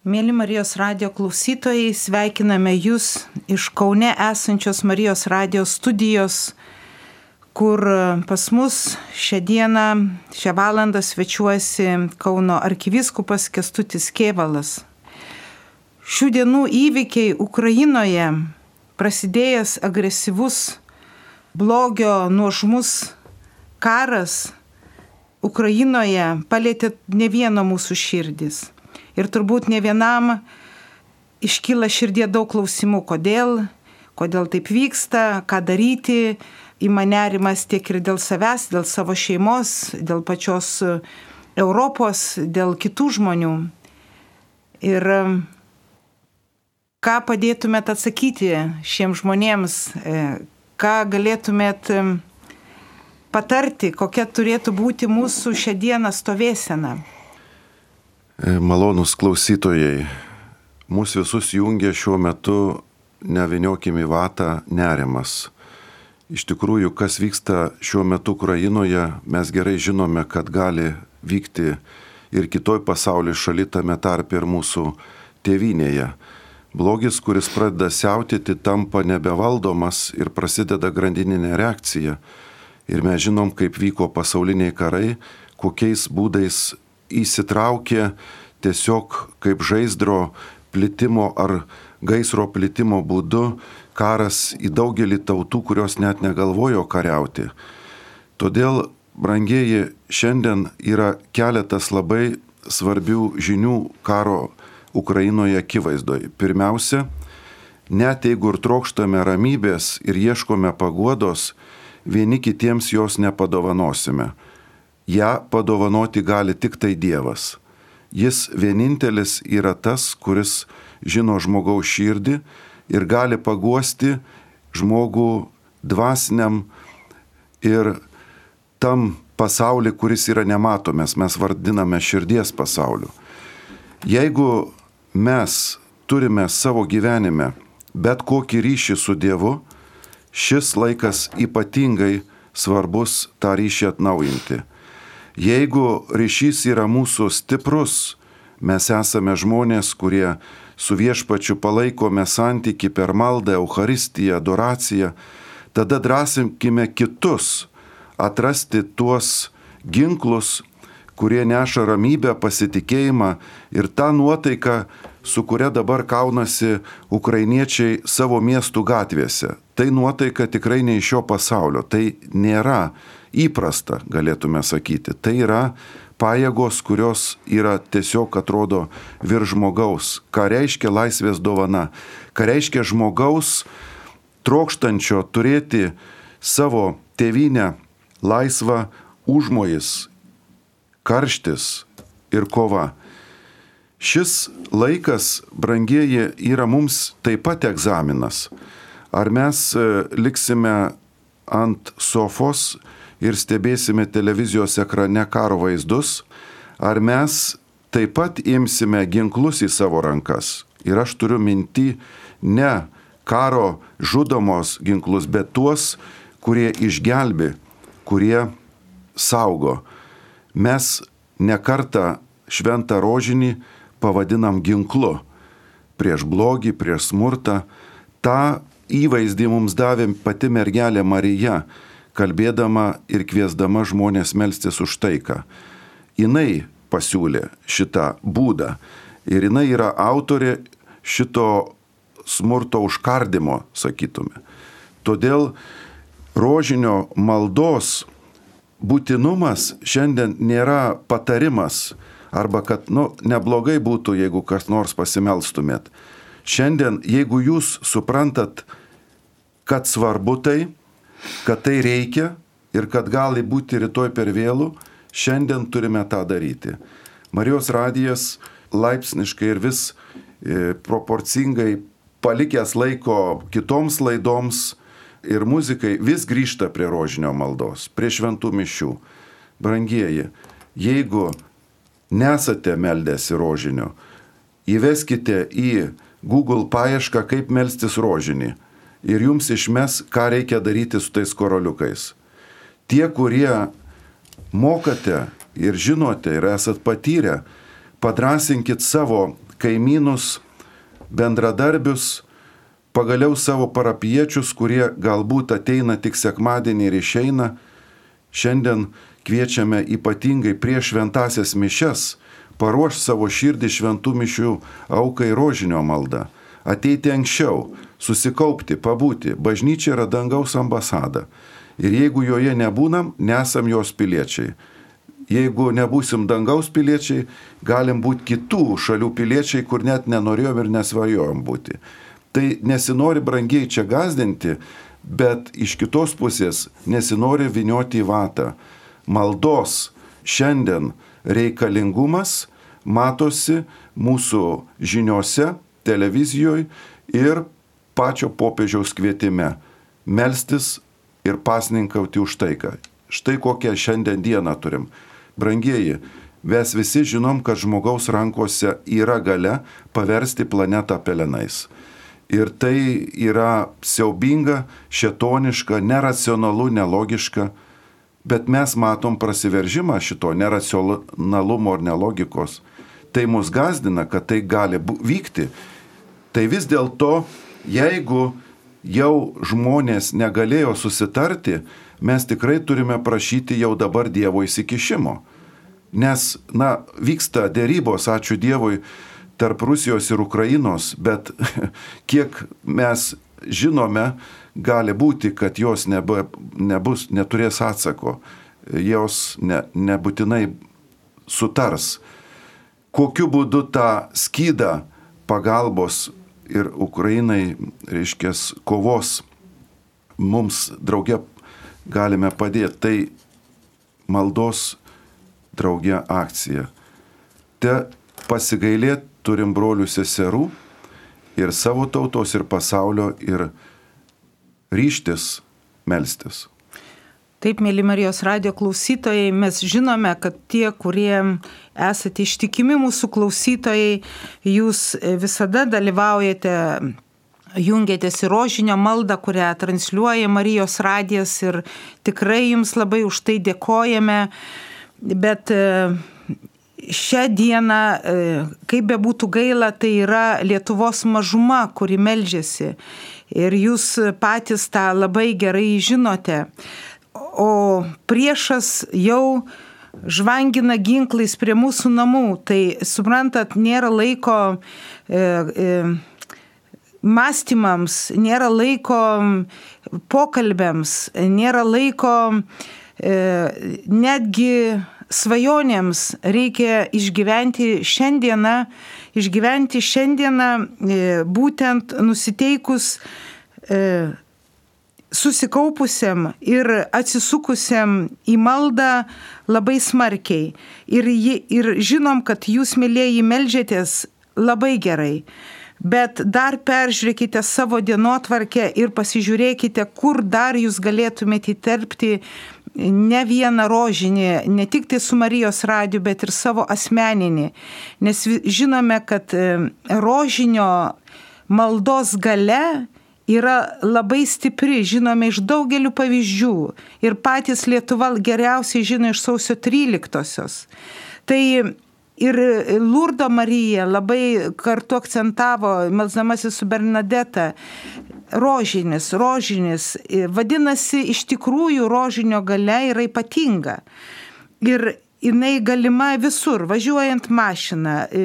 Mėly Marijos radio klausytojai, sveikiname Jūs iš Kaune esančios Marijos radio studijos, kur pas mus šią dieną, šią valandą svečiuosi Kauno arkivyskupas Kestutis Kievalas. Šių dienų įvykiai Ukrainoje, prasidėjęs agresyvus blogio nuožmus karas Ukrainoje palėtė ne vieno mūsų širdis. Ir turbūt ne vienam iškyla širdie daug klausimų, kodėl, kodėl taip vyksta, ką daryti, ima nerimas tiek ir dėl savęs, dėl savo šeimos, dėl pačios Europos, dėl kitų žmonių. Ir ką padėtumėt atsakyti šiems žmonėms, e, ką galėtumėt patarti, kokia turėtų būti mūsų šią dieną stovėsena. E, malonus klausytojai, mūsų visus jungia šiuo metu neviniokimi vatą nerimas. Iš tikrųjų, kas vyksta šiuo metu Ukrainoje, mes gerai žinome, kad gali vykti ir kitoj pasaulio šaly, tame tarp ir mūsų tėvinėje. Blogis, kuris pradeda siautėti, tampa nebevaldomas ir prasideda grandininė reakcija. Ir mes žinom, kaip vyko pasauliniai karai, kokiais būdais įsitraukė tiesiog kaip žaizdro plitimo ar gaisro plitimo būdu karas į daugelį tautų, kurios net negalvojo kariauti. Todėl, brangieji, šiandien yra keletas labai svarbių žinių karo Ukrainoje akivaizdoje. Pirmiausia, net jeigu ir trokštame ramybės ir ieškome paguodos, vieni kitiems jos nepadovanosime ją padovanoti gali tik tai Dievas. Jis vienintelis yra tas, kuris žino žmogaus širdį ir gali paguosti žmogų dvasiniam ir tam pasaulį, kuris yra nematomas, mes vardiname širdies pasauliu. Jeigu mes turime savo gyvenime bet kokį ryšį su Dievu, šis laikas ypatingai svarbus tą ryšį atnaujinti. Jeigu ryšys yra mūsų stiprus, mes esame žmonės, kurie su viešpačiu palaikome santyki per maldą, Euharistiją, adoraciją, tada drąsinkime kitus atrasti tuos ginklus, kurie neša ramybę, pasitikėjimą ir tą nuotaiką, su kuria dabar kaunasi ukrainiečiai savo miestų gatvėse. Tai nuotaika tikrai ne iš šio pasaulio, tai nėra įprasta, galėtume sakyti. Tai yra pajėgos, kurios yra tiesiog atrodo virš žmogaus. Ką reiškia laisvės dovana? Ką reiškia žmogaus trokštančio turėti savo tėvynę laisvą užmojis, karštis ir kova. Šis laikas, brangieji, yra mums taip pat egzaminas. Ar mes e, liksime ant sofos ir stebėsime televizijos ekrane karo vaizdus, ar mes taip pat imsime ginklus į savo rankas. Ir aš turiu minti ne karo žudomos ginklus, bet tuos, kurie išgelbi, kurie saugo. Mes nekartą šventą rožinį pavadinam ginklu prieš blogį, prieš smurtą. Ta įvaizdį mums davė pati mergelė Marija, kalbėdama ir kviesdama žmonės melstis už taiką. Jis pasiūlė šitą būdą ir jinai yra autorė šito smurto užkardimo, sakytume. Todėl rožinio maldos būtinumas šiandien nėra patarimas arba kad, nu, neblogai būtų, jeigu kas nors pasimelstumėt. Šiandien, jeigu jūs suprantat, kad svarbu tai, kad tai reikia ir kad gali būti rytoj per vėlų, šiandien turime tą daryti. Marijos radijas laipsniškai ir vis e, proporcingai palikęs laiko kitoms laidoms ir muzikai vis grįžta prie rožinio maldos, prie šventų mišių. Brangieji, jeigu nesate meldęsi rožinio, įveskite į Google paiešką, kaip melstis rožinį ir jums išmes, ką reikia daryti su tais koroliukais. Tie, kurie mokate ir žinote ir esat patyrę, padrasinkit savo kaimynus, bendradarbius, pagaliau savo parapiečius, kurie galbūt ateina tik sekmadienį ir išeina. Šiandien kviečiame ypatingai prieš šventasias mišes paruoš savo širdį šventų mišių aukai rožinio maldą, ateiti anksčiau, susikaupti, pabūti. Bažnyčia yra dangaus ambasada. Ir jeigu joje nebūnam, nesam jos piliečiai. Jeigu nebūsim dangaus piliečiai, galim būti kitų šalių piliečiai, kur net nenorėjom ir nesvajojom būti. Tai nesinori brangiai čia gazdinti, bet iš kitos pusės nesinori vinioti į vatą. Maldos šiandien reikalingumas matosi mūsų žiniuose, televizijoje ir pačio popiežiaus kvietime - melstis ir pasninkauti už taiką. Štai kokią šiandien dieną turim. Brangieji, mes visi žinom, kad žmogaus rankose yra gale paversti planetą pelenais. Ir tai yra siaubinga, šetoniška, neracionalu, nelogiška, bet mes matom prasiveržimą šito neracionalumo ir nelogikos. Tai mus gazdina, kad tai gali vykti. Tai vis dėlto jeigu jau žmonės negalėjo susitarti, mes tikrai turime prašyti jau dabar Dievo įsikišimo. Nes, na, vyksta dėrybos, ačiū Dievui, tarp Rusijos ir Ukrainos, bet kiek mes žinome, gali būti, kad jos nebe, nebus, neturės atsako, jos ne, nebūtinai sutars. Kokiu būdu tą skydą pagalbos ir Ukrainai, reiškia, kovos mums drauge galime padėti. Tai maldos drauge akcija. Te pasigailėti turim brolių seserų ir savo tautos ir pasaulio ir ryštis melstis. Taip, mėly Marijos radio klausytojai, mes žinome, kad tie, kurie esate ištikimi mūsų klausytojai, jūs visada dalyvaujate, jungiatės į rožinio maldą, kurią transliuoja Marijos radijas ir tikrai jums labai už tai dėkojame. Bet šią dieną, e, kaip be būtų gaila, tai yra Lietuvos mažuma, kuri melžiasi. Ir jūs patys tą labai gerai žinote o priešas jau žvangina ginklais prie mūsų namų. Tai suprantat, nėra laiko e, e, mąstymams, nėra laiko pokalbėms, nėra laiko e, netgi svajonėms reikia išgyventi šiandieną, išgyventi šiandieną e, būtent nusiteikus e, susikaupusiam ir atsisukusiam į maldą labai smarkiai. Ir, ir žinom, kad jūs, mėlyjeji, melžiatės labai gerai. Bet dar peržiūrėkite savo dienotvarkę ir pasižiūrėkite, kur dar jūs galėtumėte įterpti ne vieną rožinį, ne tik tai su Marijos radiju, bet ir savo asmeninį. Nes žinome, kad e, rožinio maldos gale yra labai stipri, žinome iš daugelių pavyzdžių ir patys Lietuva geriausiai žino iš sausio 13-osios. Tai ir Lurdo Marija labai kartu akcentavo, melzdamasi su Bernadeta, rožinis, rožinis, vadinasi, iš tikrųjų rožinio gale yra ypatinga. Ir jinai galima visur, važiuojant mašiną, e,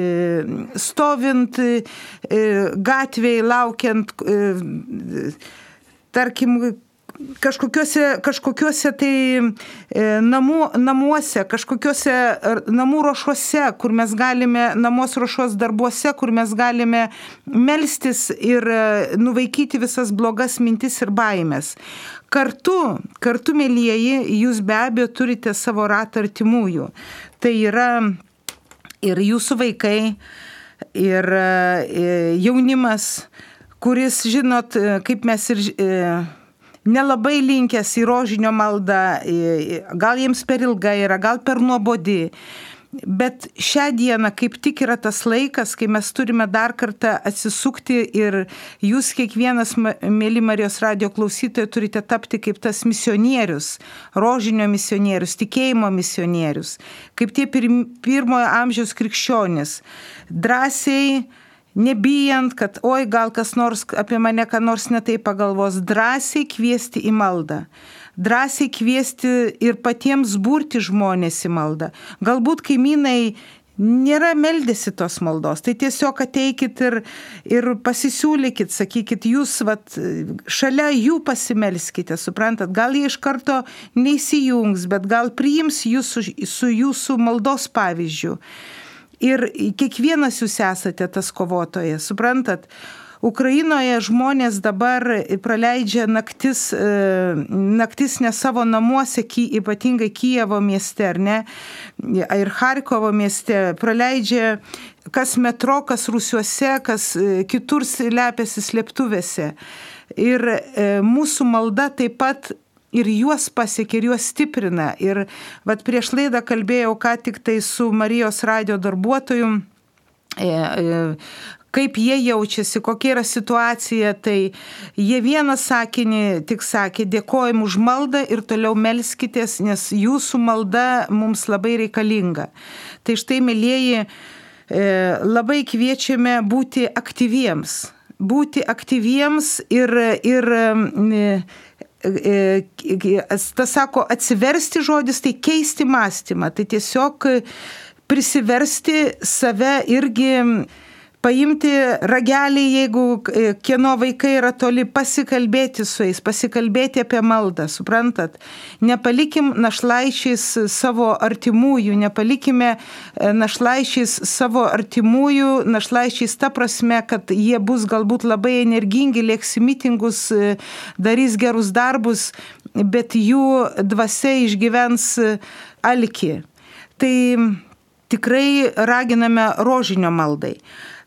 stovint e, gatvėje, laukiant, e, tarkim, kažkokiuose, kažkokiuose tai namų, namuose, kažkokiuose namų ruošuose, kur mes galime, namos ruošos darbuose, kur mes galime melstis ir nuvaikyti visas blogas mintis ir baimės. Kartu, kartu, mėlyjeji, jūs be abejo turite savo ratą artimųjų. Tai yra ir jūsų vaikai, ir e, jaunimas, kuris, žinot, e, kaip mes ir e, nelabai linkęs į rožinio maldą, gal jiems per ilga yra, gal per nuobodi. Bet šią dieną kaip tik yra tas laikas, kai mes turime dar kartą atsisukti ir jūs kiekvienas, mėly Marijos radio klausytojai, turite tapti kaip tas misionierius, rožinio misionierius, tikėjimo misionierius, kaip tie pirmojo amžiaus krikščionis. Drąsiai nebijant, kad oi gal kas nors apie mane ką nors netai pagalvos, drąsiai kviesti į maldą drąsiai kviesti ir patiems būrti žmonės į maldą. Galbūt kaimynai nėra meldėsi tos maldos. Tai tiesiog ateikit ir, ir pasisiūlykit, sakykit, jūs vat, šalia jų pasimelskite, suprantat, gal jie iš karto neįsijungs, bet gal priims jūs su, su jūsų maldos pavyzdžiu. Ir kiekvienas jūs esate tas kovotojas, suprantat? Ukrainoje žmonės dabar praleidžia naktis, e, naktis ne savo namuose, ypatingai Kijevo mieste, ar ne, ir Harkovo mieste, praleidžia kas metro, kas rusiuose, kas e, kitur lepiasi slėptuvėse. Ir e, mūsų malda taip pat ir juos pasiekia, ir juos stiprina. Ir vat, prieš laidą kalbėjau ką tik tai su Marijos radio darbuotoju kaip jie jaučiasi, kokia yra situacija, tai jie vieną sakinį tik sakė, dėkojim už maldą ir toliau melskitės, nes jūsų malda mums labai reikalinga. Tai štai, mėlyjeji, e, labai kviečiame būti aktyviems. Būti aktyviems ir, ir e, e, tas sako, atsiversti žodis, tai keisti mąstymą, tai tiesiog prisiversti save irgi paimti ragelį, jeigu e, kieno vaikai yra toli, pasikalbėti su jais, pasikalbėti apie maldą, suprantat? Nepalikim našlaičiais savo artimųjų, nepalikime e, našlaičiais savo artimųjų, našlaičiais ta prasme, kad jie bus galbūt labai energingi, lėksi mitingus, e, darys gerus darbus, bet jų dvasia išgyvens alki. Tai tikrai raginame rožinio maldai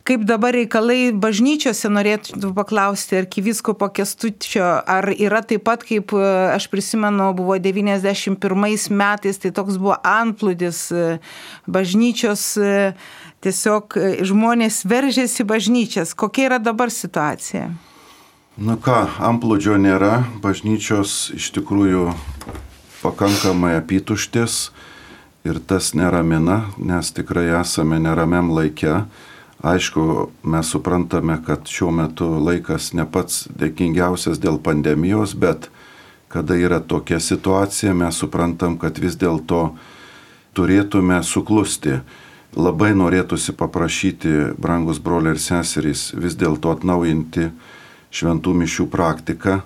kaip dabar reikalai bažnyčiose, norėtų paklausti arkiviskopo kestučio, ar yra taip pat, kaip e, aš prisimenu, buvo 91 metais, tai toks buvo antplūdis e, bažnyčios, e, tiesiog žmonės veržėsi bažnyčias. Kokia yra dabar situacija? Na ką, amplūdžio nėra, bažnyčios iš tikrųjų pakankamai apituštės ir tas neramina, nes tikrai esame neramiam laikė Aišku, mes suprantame, kad šiuo metu laikas ne pats dėkingiausias dėl pandemijos, bet kada yra tokia situacija, mes suprantam, kad vis dėlto turėtume suklusti. Labai norėtųsi paprašyti, brangus broliai ir seserys, vis dėlto atnaujinti šventų mišių praktiką.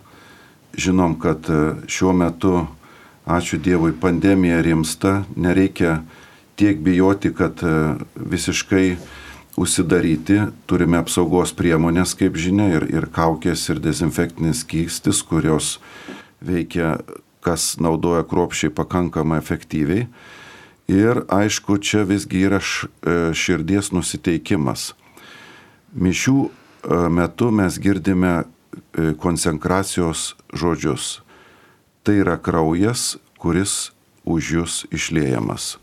Žinom, kad šiuo metu, ačiū Dievui, pandemija rimsta, nereikia tiek bijoti, kad visiškai užsidaryti, turime apsaugos priemonės, kaip žinia, ir, ir kaukės, ir dezinfektinis kystis, kurios veikia, kas naudoja kruopšiai pakankamai efektyviai. Ir aišku, čia visgi yra e, širdies nusiteikimas. Mišių e, metu mes girdime e, konsekracijos žodžius. Tai yra kraujas, kuris už jūs išliejamas.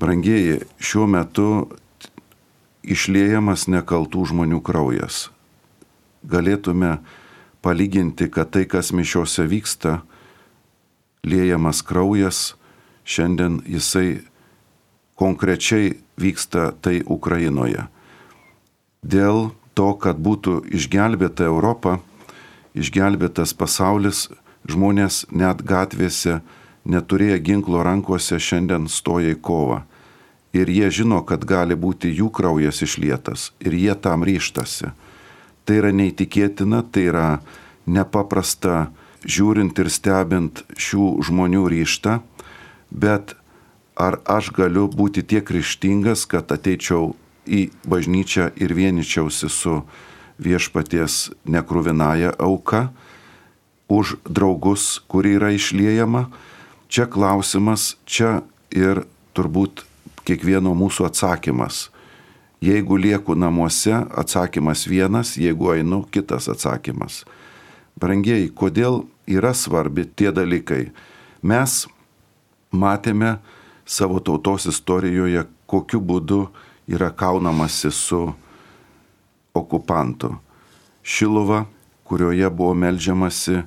Brangieji, šiuo metu išliejamas nekaltų žmonių kraujas. Galėtume palyginti, kad tai, kas mišiuose vyksta, liejamas kraujas, šiandien jisai konkrečiai vyksta tai Ukrainoje. Dėl to, kad būtų išgelbėta Europa, išgelbėtas pasaulis, žmonės net gatvėse neturėję ginklo rankose šiandien stoja į kovą ir jie žino, kad gali būti jų kraujas išlietas ir jie tam ryštasi. Tai yra neįtikėtina, tai yra nepaprasta žiūrint ir stebint šių žmonių ryštą, bet ar aš galiu būti tiek ryštingas, kad ateičiau į bažnyčią ir vieničiausi su viešpaties nekruvinaja auka už draugus, kuri yra išliejama. Čia klausimas, čia ir turbūt kiekvieno mūsų atsakymas. Jeigu lieku namuose, atsakymas vienas, jeigu einu, kitas atsakymas. Brangiai, kodėl yra svarbi tie dalykai? Mes matėme savo tautos istorijoje, kokiu būdu yra kaunamasi su okupantu. Šiluva, kurioje buvo melžiamasi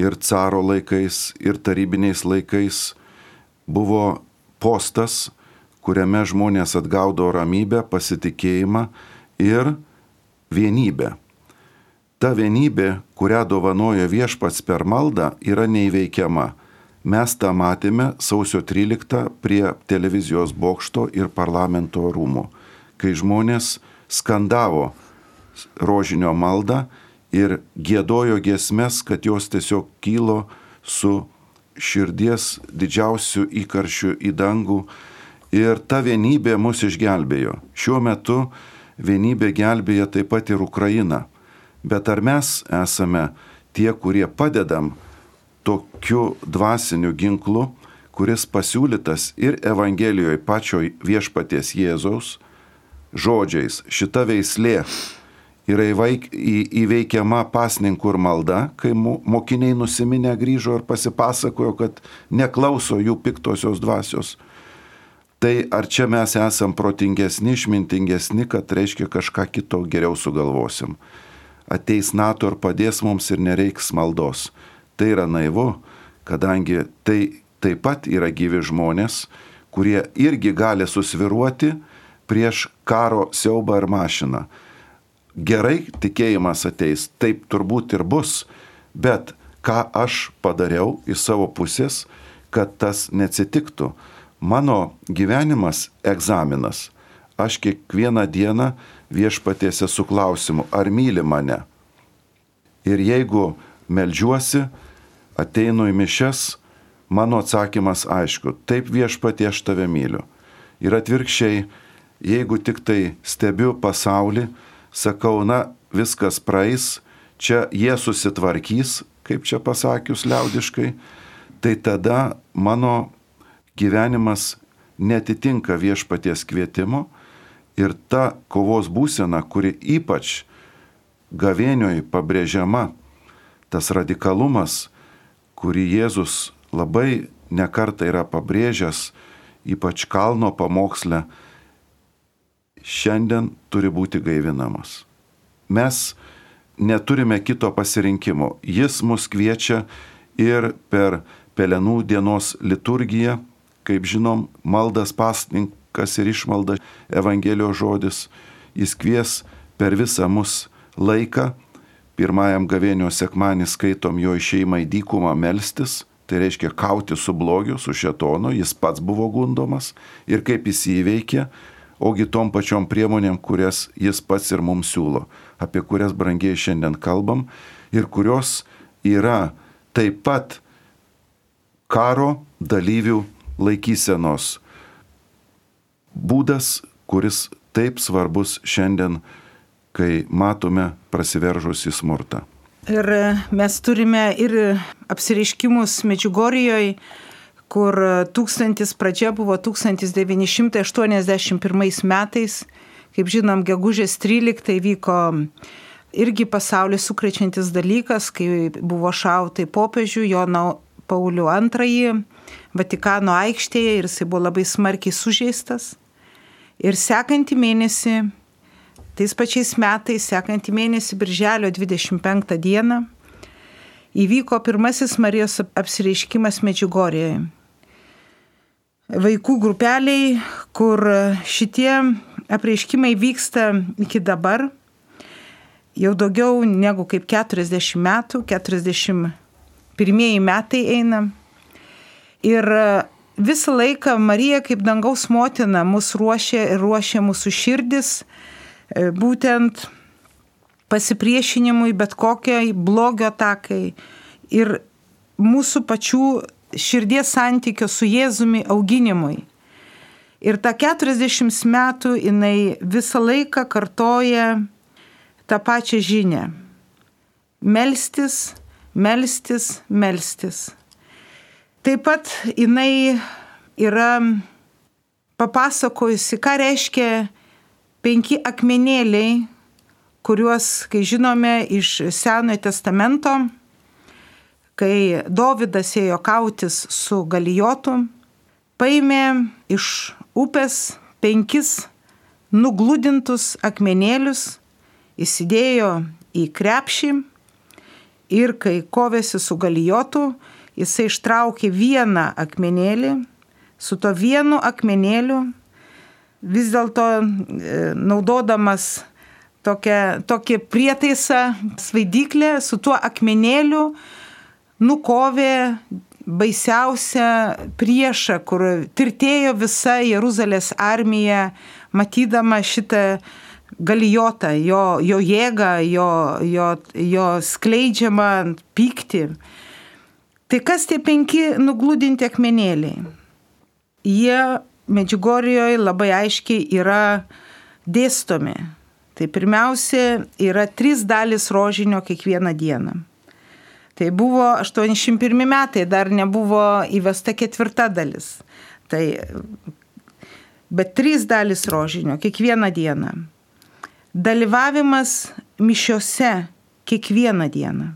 ir caro laikais, ir tarybiniais laikais, buvo postas, kuriame žmonės atgaudo ramybę, pasitikėjimą ir vienybę. Ta vienybė, kurią dovanoja viešpats per maldą, yra neįveikiama. Mes tą matėme sausio 13 prie televizijos bokšto ir parlamento rūmų, kai žmonės skandavo rožinio maldą ir gėdojo giesmes, kad jos tiesiog kylo su širdies didžiausiu įkaršiu į dangų. Ir ta vienybė mus išgelbėjo. Šiuo metu vienybė gelbėja taip pat ir Ukrainą. Bet ar mes esame tie, kurie padedam tokiu dvasiniu ginklu, kuris pasiūlytas ir Evangelijoje pačioj viešpaties Jėzaus žodžiais, šita veislė yra įvaik, į, įveikiama pasninkų ir malda, kai mokiniai nusiminę grįžo ir pasipasakojo, kad neklauso jų piktosios dvasios. Tai ar čia mes esam protingesni, išmintingesni, kad reiškia kažką kito geriau sugalvosim. Ateis NATO ir padės mums ir nereiks maldos. Tai yra naivu, kadangi tai taip pat yra gyvi žmonės, kurie irgi gali susviruoti prieš karo siaubą ir mašiną gerai tikėjimas ateis, taip turbūt ir bus, bet ką aš padariau iš savo pusės, kad tas neatsitiktų. Mano gyvenimas egzaminas. Aš kiekvieną dieną viešpatėse su klausimu, ar myli mane. Ir jeigu melžiuosi, ateinu į mišes, mano atsakymas aišku, taip viešpatie aš tave myliu. Ir atvirkščiai, jeigu tik tai stebiu pasaulį, sakau, na, viskas praeis, čia jie susitvarkys, kaip čia pasakius liaudiškai, tai tada mano gyvenimas netitinka viešpaties kvietimo ir ta kovos būsena, kuri ypač gavėnioj pabrėžiama, tas radikalumas, kurį Jėzus labai nekarta yra pabrėžęs, ypač kalno pamoksle, šiandien turi būti gaivinamas. Mes neturime kito pasirinkimo. Jis mus kviečia ir per Pelenų dienos liturgiją, kaip žinom, maldas pasninkas ir išmalda Evangelijos žodis, jis kvies per visą mus laiką. Pirmajam gavėnio sekmanį skaitom jo išeimą į dykumą melstis, tai reiškia kauti su blogiu, su šetonu, jis pats buvo gundomas. Ir kaip jis įveikė, ogi tom pačiom priemonėm, kurias jis pats ir mums siūlo, apie kurias brangiai šiandien kalbam ir kurios yra taip pat karo dalyvių laikysenos būdas, kuris taip svarbus šiandien, kai matome prasiveržus į smurtą. Ir mes turime ir apsireiškimus Medžiugorijoje, kur tūkstantis pradžia buvo 1981 metais. Kaip žinom, gegužės 13 vyko irgi pasaulį sukrečiantis dalykas, kai buvo šautai popiežių Jono Paulių II Vatikano aikštėje ir jisai buvo labai smarkiai sužeistas. Ir sekantį mėnesį, tais pačiais metais, sekantį mėnesį, birželio 25 dieną, įvyko pirmasis Marijos apsireiškimas Medžiugorėje vaikų grupeliai, kur šitie apreiškimai vyksta iki dabar, jau daugiau negu kaip 40 metų, 41 metai eina. Ir visą laiką Marija kaip dangaus motina mus ruošia ir ruošia mūsų širdis e, būtent pasipriešinimui bet kokiai blogio takai ir mūsų pačių širdies santykio su Jėzumi auginimui. Ir ta 40 metų jinai visą laiką kartoja tą pačią žinę. Melstis, melstis, melstis. Taip pat jinai yra papasakojusi, ką reiškia penki akmenėliai, kuriuos, kai žinome, iš Senojo testamento kai Dovydas ėjo kautis su Galijotu, paėmė iš upės penkis nugludintus akmenėlius, įsidėjo į krepšį ir kai kovėsi su galijotu, jisai ištraukė vieną akmenėlį, su to vienu akmenėliu, vis dėlto e, naudodamas tokią, tokį prietaisą, svaidyklę, su tuo akmenėliu nukovė baisiausią priešą, kur tirtėjo visa Jeruzalės armija, matydama šitą galijotą, jo, jo jėgą, jo, jo, jo skleidžiamą pyktį. Tai kas tie penki nuglūdinti akmenėliai? Jie Medžiugorijoje labai aiškiai yra dėstomi. Tai pirmiausia yra trys dalis rožinio kiekvieną dieną. Tai buvo 81 metai, dar nebuvo įvesta ketvirta dalis. Tai, bet trys dalis rožinio kiekvieną dieną. Dalyvavimas mišiose kiekvieną dieną.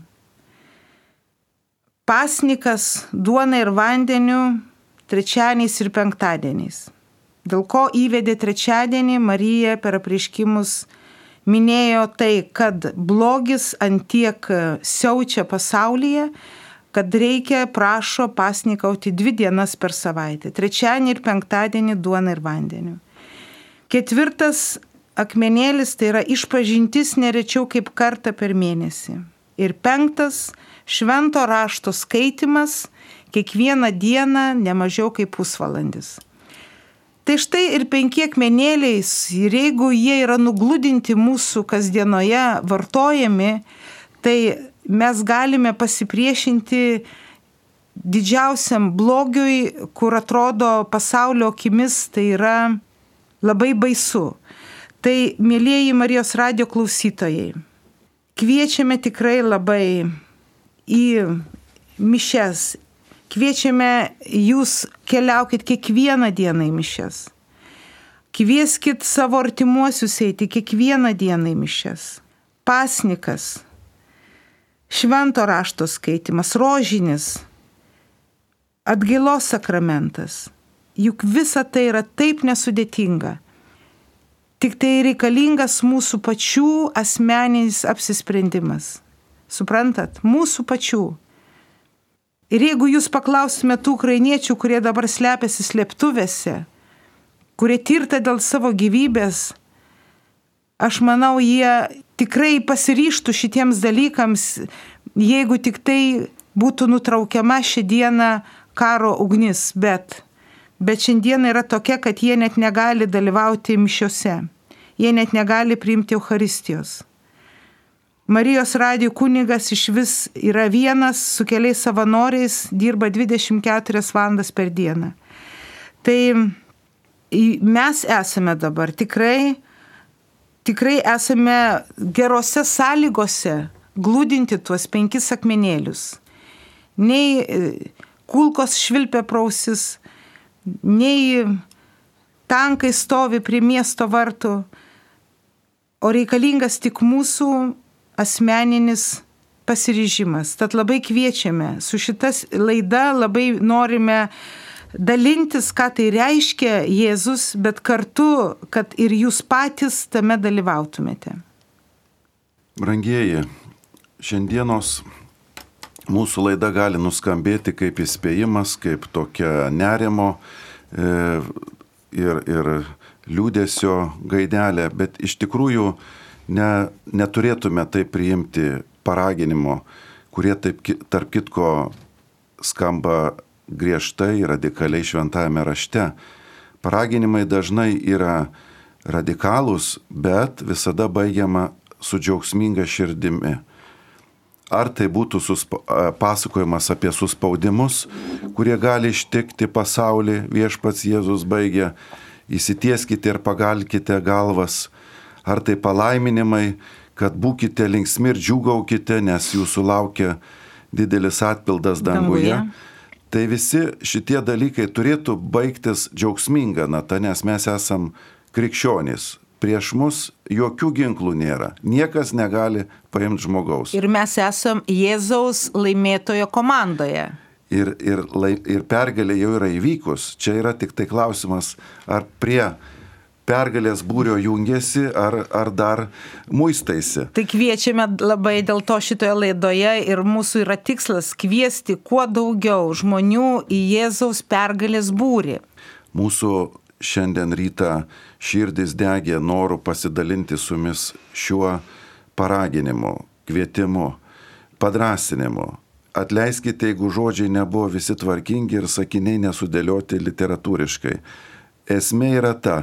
Pasnikas duona ir vandeniu trečiadieniais ir penktadieniais. Dėl ko įvedė trečiadienį Marija per apriškimus minėjo tai, kad blogis antiek siaučia pasaulyje, kad reikia, prašo pasnikauti dvi dienas per savaitę - trečiadienį ir penktadienį duona ir vandeniu. Ketvirtas akmenėlis tai yra išpažintis nerečiau kaip kartą per mėnesį. Ir penktas - švento rašto skaitimas kiekvieną dieną nemažiau kaip pusvalandis. Tai štai ir penki akmenėliais, ir jeigu jie yra nugludinti mūsų kasdienoje, vartojami, tai mes galime pasipriešinti didžiausiam blogiui, kur atrodo pasaulio akimis, tai yra labai baisu. Tai, mėlyjeji Marijos radio klausytojai, kviečiame tikrai labai į mišes, Kviečiame jūs keliaukit kiekvieną dieną į mišes. Kvieskit savo artimuosius eiti kiekvieną dieną į mišes. Pasnikas, švento rašto skaitimas, rožinis, atgailos sakramentas. Juk visa tai yra taip nesudėtinga. Tik tai reikalingas mūsų pačių asmeninis apsisprendimas. Suprantat, mūsų pačių. Ir jeigu jūs paklaustumėte tų ukrainiečių, kurie dabar slepiasi slėptuvėse, kurie tirta dėl savo gyvybės, aš manau, jie tikrai pasiryštų šitiems dalykams, jeigu tik tai būtų nutraukiama šią dieną karo ugnis, bet, bet šiandien yra tokia, kad jie net negali dalyvauti mišiuose, jie net negali priimti Euharistijos. Marijos radijų kunigas iš vis yra vienas su keliais savanoriais, dirba 24 valandas per dieną. Tai mes esame dabar tikrai, tikrai esame gerose sąlygose glūdinti tuos penkis akmenėlius. Nei e, kulkos švilpia prausis, nei tankai stovi prie miesto vartų, o reikalingas tik mūsų asmeninis pasiryžimas. Tad labai kviečiame, su šitas laida labai norime dalintis, ką tai reiškia Jėzus, bet kartu, kad ir jūs patys tame dalyvautumėte. Brangieji, šiandienos mūsų laida gali nuskambėti kaip įspėjimas, kaip tokia nerimo e, ir, ir liūdėsio gaidelė, bet iš tikrųjų ne, neturėtume tai priimti paraginimo, kurie taip tarp kitko skamba griežtai, radikaliai šventajame rašte. Paraginimai dažnai yra radikalūs, bet visada baigiama su džiaugsminga širdimi. Ar tai būtų suspa, pasakojimas apie suspaudimus, kurie gali ištikti pasaulį, viešpats Jėzus baigia, įsitieskite ir pagalkite galvas, ar tai palaiminimai, kad būkite linksmi ir džiugaukite, nes jūsų laukia didelis atpildas danguje. danguje. Tai visi šitie dalykai turėtų baigtis džiaugsminga nata, nes mes esam krikščionys. Prieš mus jokių ginklų nėra. Niekas negali paimti žmogaus. Ir mes esam Jėzaus laimėtojo komandoje. ir, ir, ir pergalė jau yra įvykus. Čia yra tik tai klausimas, ar prie pergalės būrio jungiasi ar, ar dar muistaisi. Tai kviečiame labai dėl to šitoje laidoje ir mūsų yra tikslas kviesti kuo daugiau žmonių į Jėzaus pergalės būrį. Mūsų šiandien rytą širdis degė noru pasidalinti su jumis šiuo paraginimu, kvietimu, padrasinimu. Atleiskite, jeigu žodžiai nebuvo visi tvarkingi ir sakiniai nesudėlioti literatūriškai. Esmė yra ta,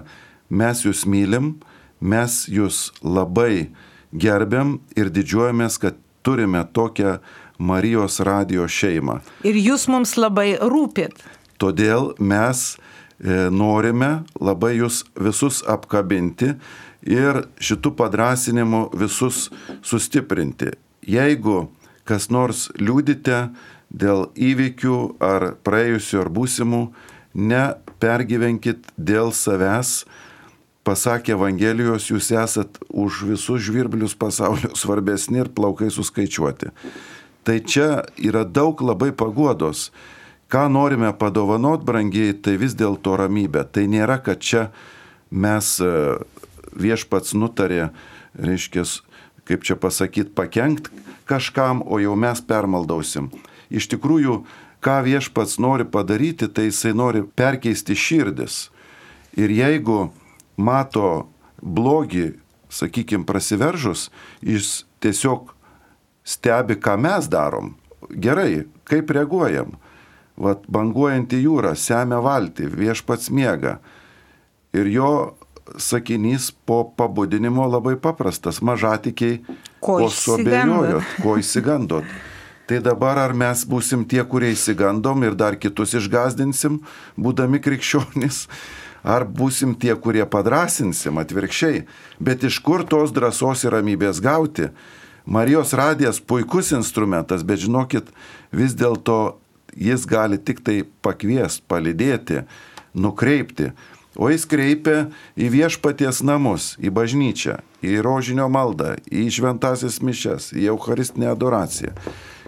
mes jūs mylim, mes jūs labai gerbiam ir didžiuojamės, kad turime tokią Marijos radio šeimą. Ir jūs mums labai rūpit. Todėl mes e, norime labai jūs visus apkabinti ir šitų padrasinimų visus sustiprinti. Jeigu kas nors liūdite dėl įvykių ar praėjusių ar būsimų, nepergyvenkit dėl savęs, pasakė Evangelijos, jūs esat už visus žvirblius pasaulio svarbesni ir plaukai suskaičiuoti. Tai čia yra daug labai paguodos. Ką norime padovanot, brangiai, tai vis dėlto ramybė. Tai nėra, kad čia mes e, viešpats nutarė, reiškia, kaip čia pasakyti, pakenkt kažkam, o jau mes permaldausim. Iš tikrųjų, ką viešpats nori padaryti, tai jisai nori perkeisti širdis. Ir jeigu mato blogį, sakykime, prasiveržus, jis tiesiog stebi, ką mes darom. Gerai, kaip reaguojam. Vat banguojantį jūrą, semia valtį, viešpats miega. Ir jo sakinys po pabudinimo labai paprastas. Mažatikiai, ko, ko suabejojot, ko įsigandot. Tai dabar ar mes būsim tie, kurie įsigandom ir dar kitus išgazdinsim, būdami krikščionys, ar būsim tie, kurie padrasinsim atvirkščiai. Bet iš kur tos drąsos ir ramybės gauti? Marijos radijas puikus instrumentas, bet žinokit, vis dėlto jis gali tik tai pakviesti, palidėti, nukreipti. O jis kreipia į viešpaties namus, į bažnyčią, į rožinio maldą, į šventasis mišes, į eucharistinę adoraciją.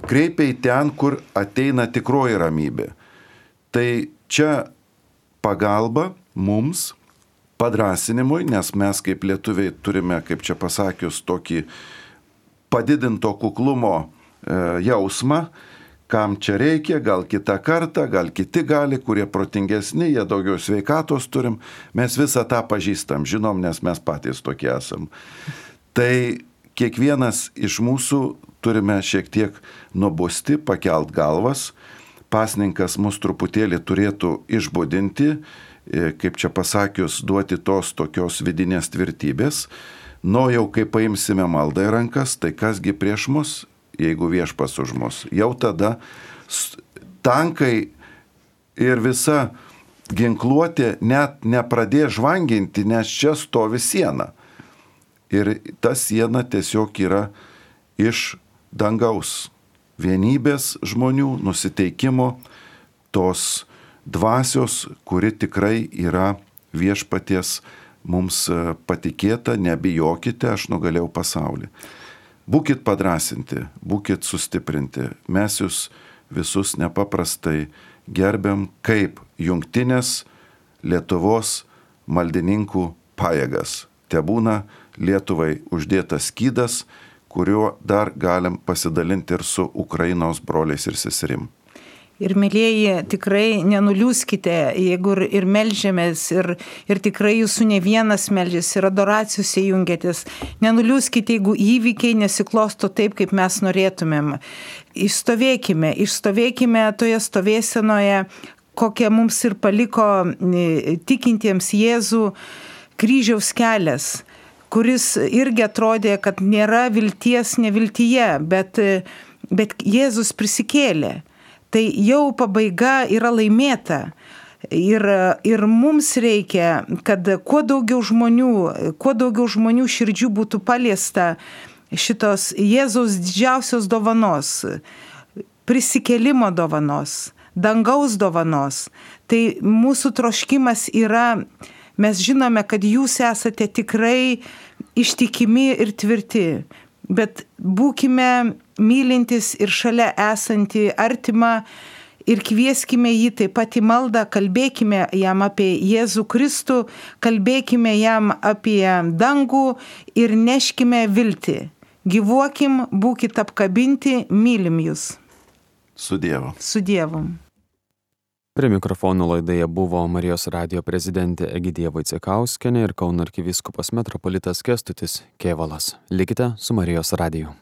Kreipia į ten, kur ateina tikroji ramybė. Tai čia pagalba mums padrasinimui, nes mes kaip lietuviai turime, kaip čia pasakius, tokį padidinto kuklumo e, jausmą, kam čia reikia, gal kitą kartą, gal kiti gali, kurie protingesni, jie daugiau sveikatos turim, mes visą tą pažįstam, žinom, nes mes patys tokie esam. Tai kiekvienas iš mūsų turime šiek tiek nubusti, pakelt galvas, pasninkas mus truputėlį turėtų išbudinti, kaip čia pasakius, duoti tos tokios vidinės tvirtybės. Nu jau kai paimsime maldą į rankas, tai kasgi prieš mus, jeigu viešpas už mus. Jau tada tankai ir visa ginkluotė net nepradės žvanginti, nes čia stovi siena. Ir ta siena tiesiog yra iš dangaus vienybės žmonių, nusiteikimo, tos dvasios, kuri tikrai yra viešpaties mums e, patikėta, nebijokite, aš nugalėjau pasaulį. Būkit padrasinti, būkit sustiprinti. Mes jūs visus nepaprastai gerbiam kaip jungtinės Lietuvos maldininkų pajėgas. Te būna Lietuvai uždėtas skydas, kuriuo dar galim pasidalinti ir su Ukrainos broliais ir seserim. Ir mėlyjeji, tikrai nenuliūskite, jeigu ir, ir melžiamės, ir, ir tikrai jūsų ne vienas melžiasi, ir adoracijose jungiatės. Nenuliūskite, jeigu įvykiai nesiklosto taip, kaip mes norėtumėm. Išstovėkime, išstovėkime toje stovėsenoje, kokią mums ir paliko tikintiems Jėzų kryžiaus kelias kuris irgi atrodė, kad nėra vilties neviltyje, bet, bet Jėzus prisikėlė tai jau pabaiga yra laimėta. Ir, ir mums reikia, kad kuo daugiau žmonių, kuo daugiau žmonių širdžių būtų paliesta šitos Jėzaus didžiausios dovanos, prisikelimo dovanos, dangaus dovanos. Tai mūsų troškimas yra, mes žinome, kad jūs esate tikrai ištikimi ir tvirti, bet būkime mylintis ir šalia esantį artimą ir kvieskime jį taip pat į maldą, kalbėkime jam apie Jėzų Kristų, kalbėkime jam apie dangų ir neškime viltį. Gyvuokim, būkite apkabinti, mylim jūs. Su Dievu. Su Dievu. Prie mikrofonų laidoje buvo Marijos radio prezidentė Egidija Vaicekauskenė ir Kauno arkiviskupas metropolitas Kestutis Kievalas. Likite su Marijos radiju.